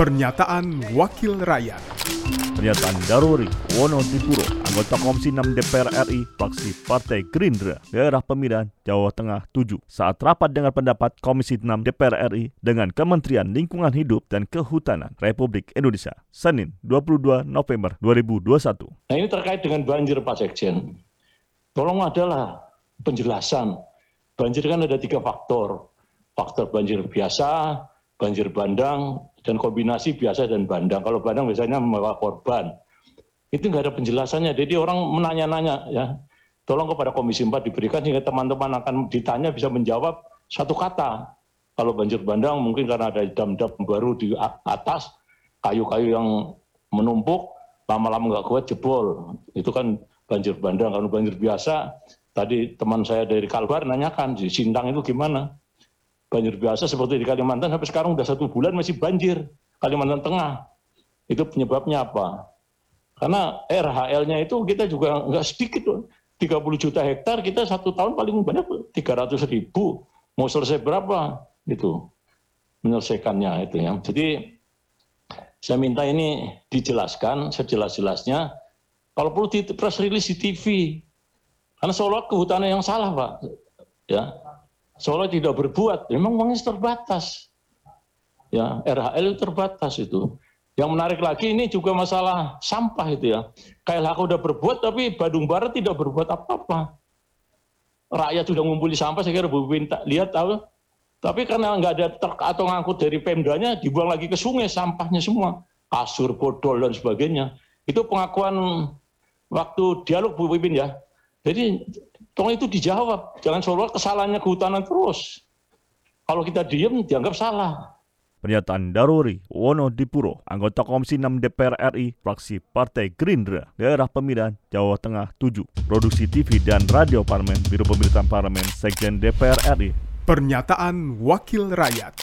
Pernyataan Wakil Rakyat Pernyataan Daruri Wono Dipuro, anggota Komisi 6 DPR RI, fraksi Partai Gerindra, daerah pemilihan Jawa Tengah 7, saat rapat dengan pendapat Komisi 6 DPR RI dengan Kementerian Lingkungan Hidup dan Kehutanan Republik Indonesia, Senin 22 November 2021. Nah ini terkait dengan banjir Pak Sekjen. Tolong adalah penjelasan. Banjir kan ada tiga faktor. Faktor banjir biasa, banjir bandang, dan kombinasi biasa dan bandang. Kalau bandang biasanya membawa korban. Itu nggak ada penjelasannya. Jadi orang menanya-nanya ya. Tolong kepada Komisi 4 diberikan sehingga teman-teman akan ditanya bisa menjawab satu kata. Kalau banjir bandang mungkin karena ada dam-dam baru di atas, kayu-kayu yang menumpuk, lama-lama nggak kuat jebol. Itu kan banjir bandang. Kalau banjir biasa, tadi teman saya dari Kalbar nanyakan, di Sintang itu gimana? Banjir biasa seperti di Kalimantan sampai sekarang udah satu bulan masih banjir Kalimantan Tengah. Itu penyebabnya apa? Karena RHL-nya itu kita juga nggak sedikit loh. 30 juta hektar kita satu tahun paling banyak 300 ribu. Mau selesai berapa? Itu menyelesaikannya itu ya. Jadi saya minta ini dijelaskan sejelas-jelasnya. Kalau perlu di press release di TV. Karena seolah kehutanan yang salah Pak. Ya, Solo tidak berbuat, memang uangnya terbatas. Ya, RHL terbatas itu. Yang menarik lagi ini juga masalah sampah itu ya. KLHK udah berbuat tapi Bandung Barat tidak berbuat apa-apa. Rakyat sudah ngumpuli sampah, saya kira Bu minta lihat tahu. Tapi karena nggak ada truk atau ngangkut dari Pemdanya, dibuang lagi ke sungai sampahnya semua. Kasur, bodol, dan sebagainya. Itu pengakuan waktu dialog Bu Pipin ya. Jadi tolong itu dijawab. Jangan seolah kesalahannya kehutanan terus. Kalau kita diem dianggap salah. Pernyataan Daruri Wono Dipuro, anggota Komisi 6 DPR RI, fraksi Partai Gerindra, daerah pemilihan Jawa Tengah 7, produksi TV dan radio parlemen, Biro Pemerintahan Parlemen, Sekjen DPR RI. Pernyataan Wakil Rakyat.